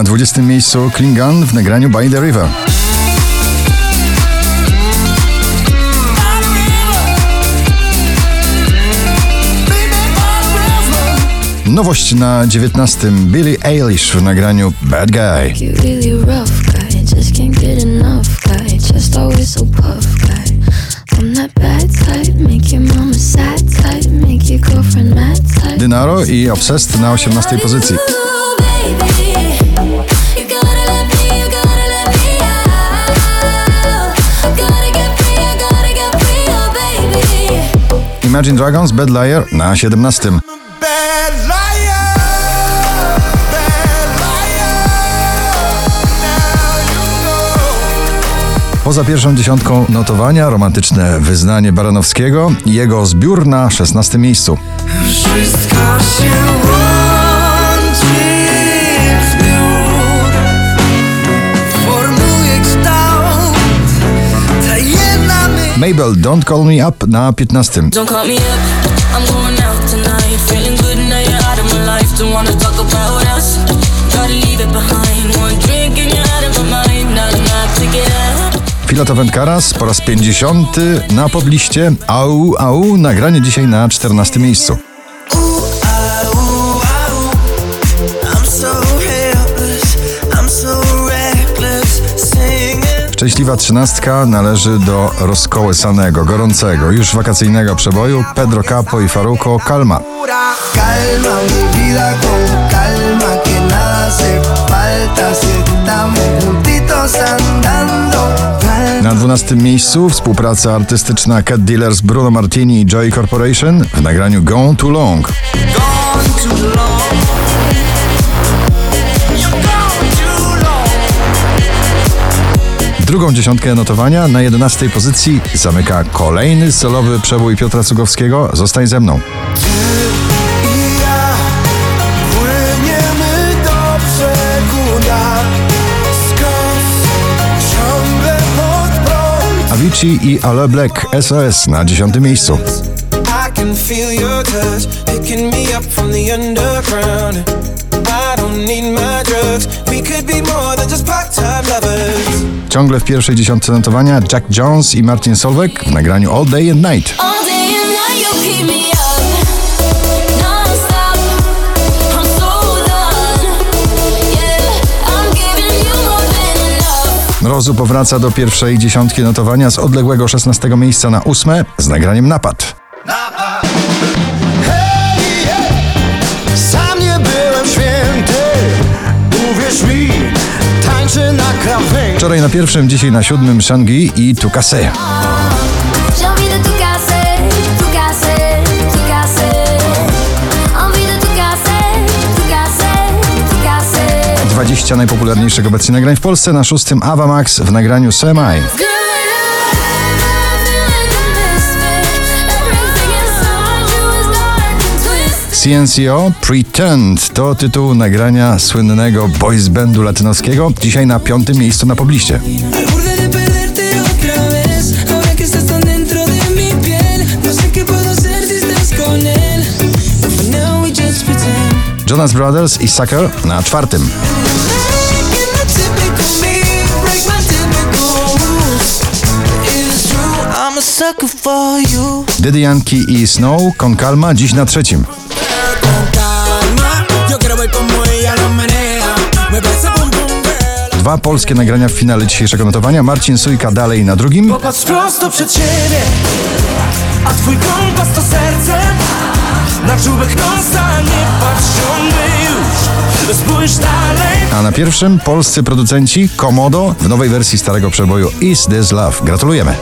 Na 20 miejscu Klingan w nagraniu By the River. Nowość na 19 Billie Eilish w nagraniu Bad Guy. You really rough guy, just can't Imagine Dragons Bad Liar na 17. Bad liar, bad liar. Now you know. Poza pierwszą dziesiątką notowania romantyczne wyznanie Baranowskiego i jego zbiór na 16 miejscu. Wszystko się łączy my mind. Not enough to get up. Filato Wędkaras po raz 50 na pobliście. Au, au, nagranie dzisiaj na 14 miejscu. Szczęśliwa trzynastka należy do rozkołysanego, gorącego, już wakacyjnego przeboju Pedro Capo i Faruko Kalma. Na 12 miejscu współpraca artystyczna Cat Dealers Bruno Martini i Joy Corporation w nagraniu Gone Too Long. gone too long. Drugą dziesiątkę notowania na 11 pozycji zamyka kolejny solowy przebój Piotra Cugowskiego Zostań ze mną. Avicii i Ale Black SOS na 10 miejscu. I don't need my drugs. We could be more than just part-time lovers. Ciągle w pierwszej dziesiątce notowania Jack Jones i Martin Solveig w nagraniu All Day and Night. Yeah. Mrozu powraca do pierwszej dziesiątki notowania z odległego 16 miejsca na ósme z nagraniem Napad. Hej, hej, sam Wczoraj na pierwszym, dzisiaj na siódmym Shangi i Tukase. 20 najpopularniejszych obecnie nagrań w Polsce na szóstym Ava Max w nagraniu So CNCO Pretend to tytuł nagrania słynnego boys bandu latynoskiego, dzisiaj na piątym miejscu na pobliście. No. Jonas Brothers i Sucker na czwartym. Daddy Yankee i Snow Con Calma dziś na trzecim. Dwa polskie nagrania w finale dzisiejszego notowania. Marcin Sujka dalej na drugim. Popatrz prosto przed siebie, a twój kompas to serce. Na czubek nosa nie patrz już, spójrz dalej. A na pierwszym polscy producenci Komodo w nowej wersji starego przeboju Is This Love. Gratulujemy.